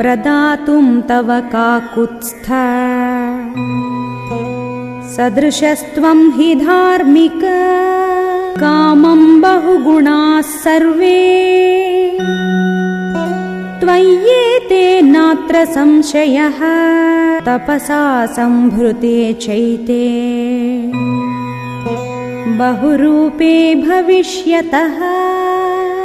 प्रदातुं तव काकुत्स्थ। सदृशस्त्वं हि धार्मिक कामं बहुगुणाः सर्वे। त्वय्येते नात्र संशयः तपसा सम्भृते चैते। बहुरूपे भविष्यतः।